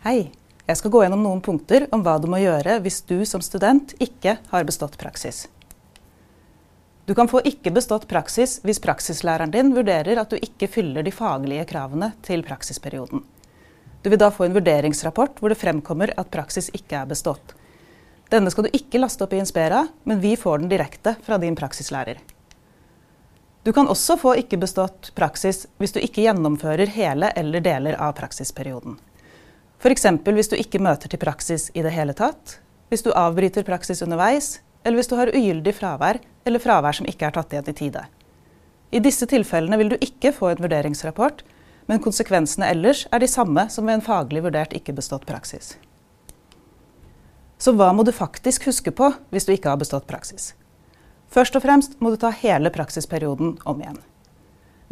Hei. Jeg skal gå gjennom noen punkter om hva du må gjøre hvis du som student ikke har bestått praksis. Du kan få ikke bestått praksis hvis praksislæreren din vurderer at du ikke fyller de faglige kravene til praksisperioden. Du vil da få en vurderingsrapport hvor det fremkommer at praksis ikke er bestått. Denne skal du ikke laste opp i Inspera, men vi får den direkte fra din praksislærer. Du kan også få ikke bestått praksis hvis du ikke gjennomfører hele eller deler av praksisperioden. F.eks. hvis du ikke møter til praksis i det hele tatt, hvis du avbryter praksis underveis, eller hvis du har ugyldig fravær eller fravær som ikke er tatt igjen i tide. I disse tilfellene vil du ikke få en vurderingsrapport, men konsekvensene ellers er de samme som ved en faglig vurdert ikke bestått praksis. Så hva må du faktisk huske på hvis du ikke har bestått praksis? Først og fremst må du ta hele praksisperioden om igjen.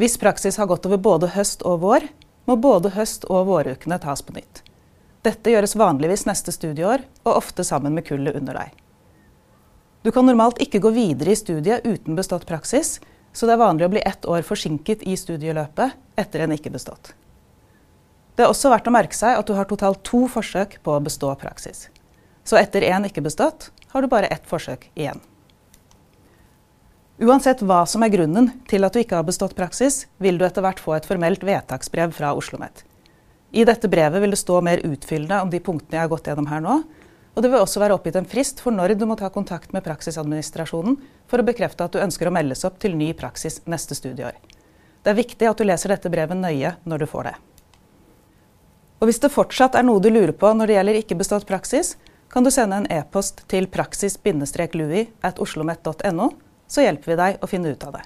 Hvis praksis har gått over både høst og vår, må både høst- og vårukene tas på nytt. Dette gjøres vanligvis neste studieår, og ofte sammen med kullet under deg. Du kan normalt ikke gå videre i studiet uten bestått praksis, så det er vanlig å bli ett år forsinket i studieløpet etter en ikke bestått. Det er også verdt å merke seg at du har totalt to forsøk på å bestå praksis. Så etter én ikke bestått, har du bare ett forsøk igjen. Uansett hva som er grunnen til at du ikke har bestått praksis, vil du etter hvert få et formelt vedtaksbrev fra Oslo OsloMet. I dette brevet vil det stå mer utfyllende om de punktene jeg har gått gjennom her nå. Og det vil også være oppgitt en frist for når du må ta kontakt med praksisadministrasjonen for å bekrefte at du ønsker å meldes opp til ny praksis neste studieår. Det er viktig at du leser dette brevet nøye når du får det. Og Hvis det fortsatt er noe du lurer på når det gjelder ikke bestått praksis, kan du sende en e-post til praksis-lui at oslomet.no så hjelper vi deg å finne ut av det.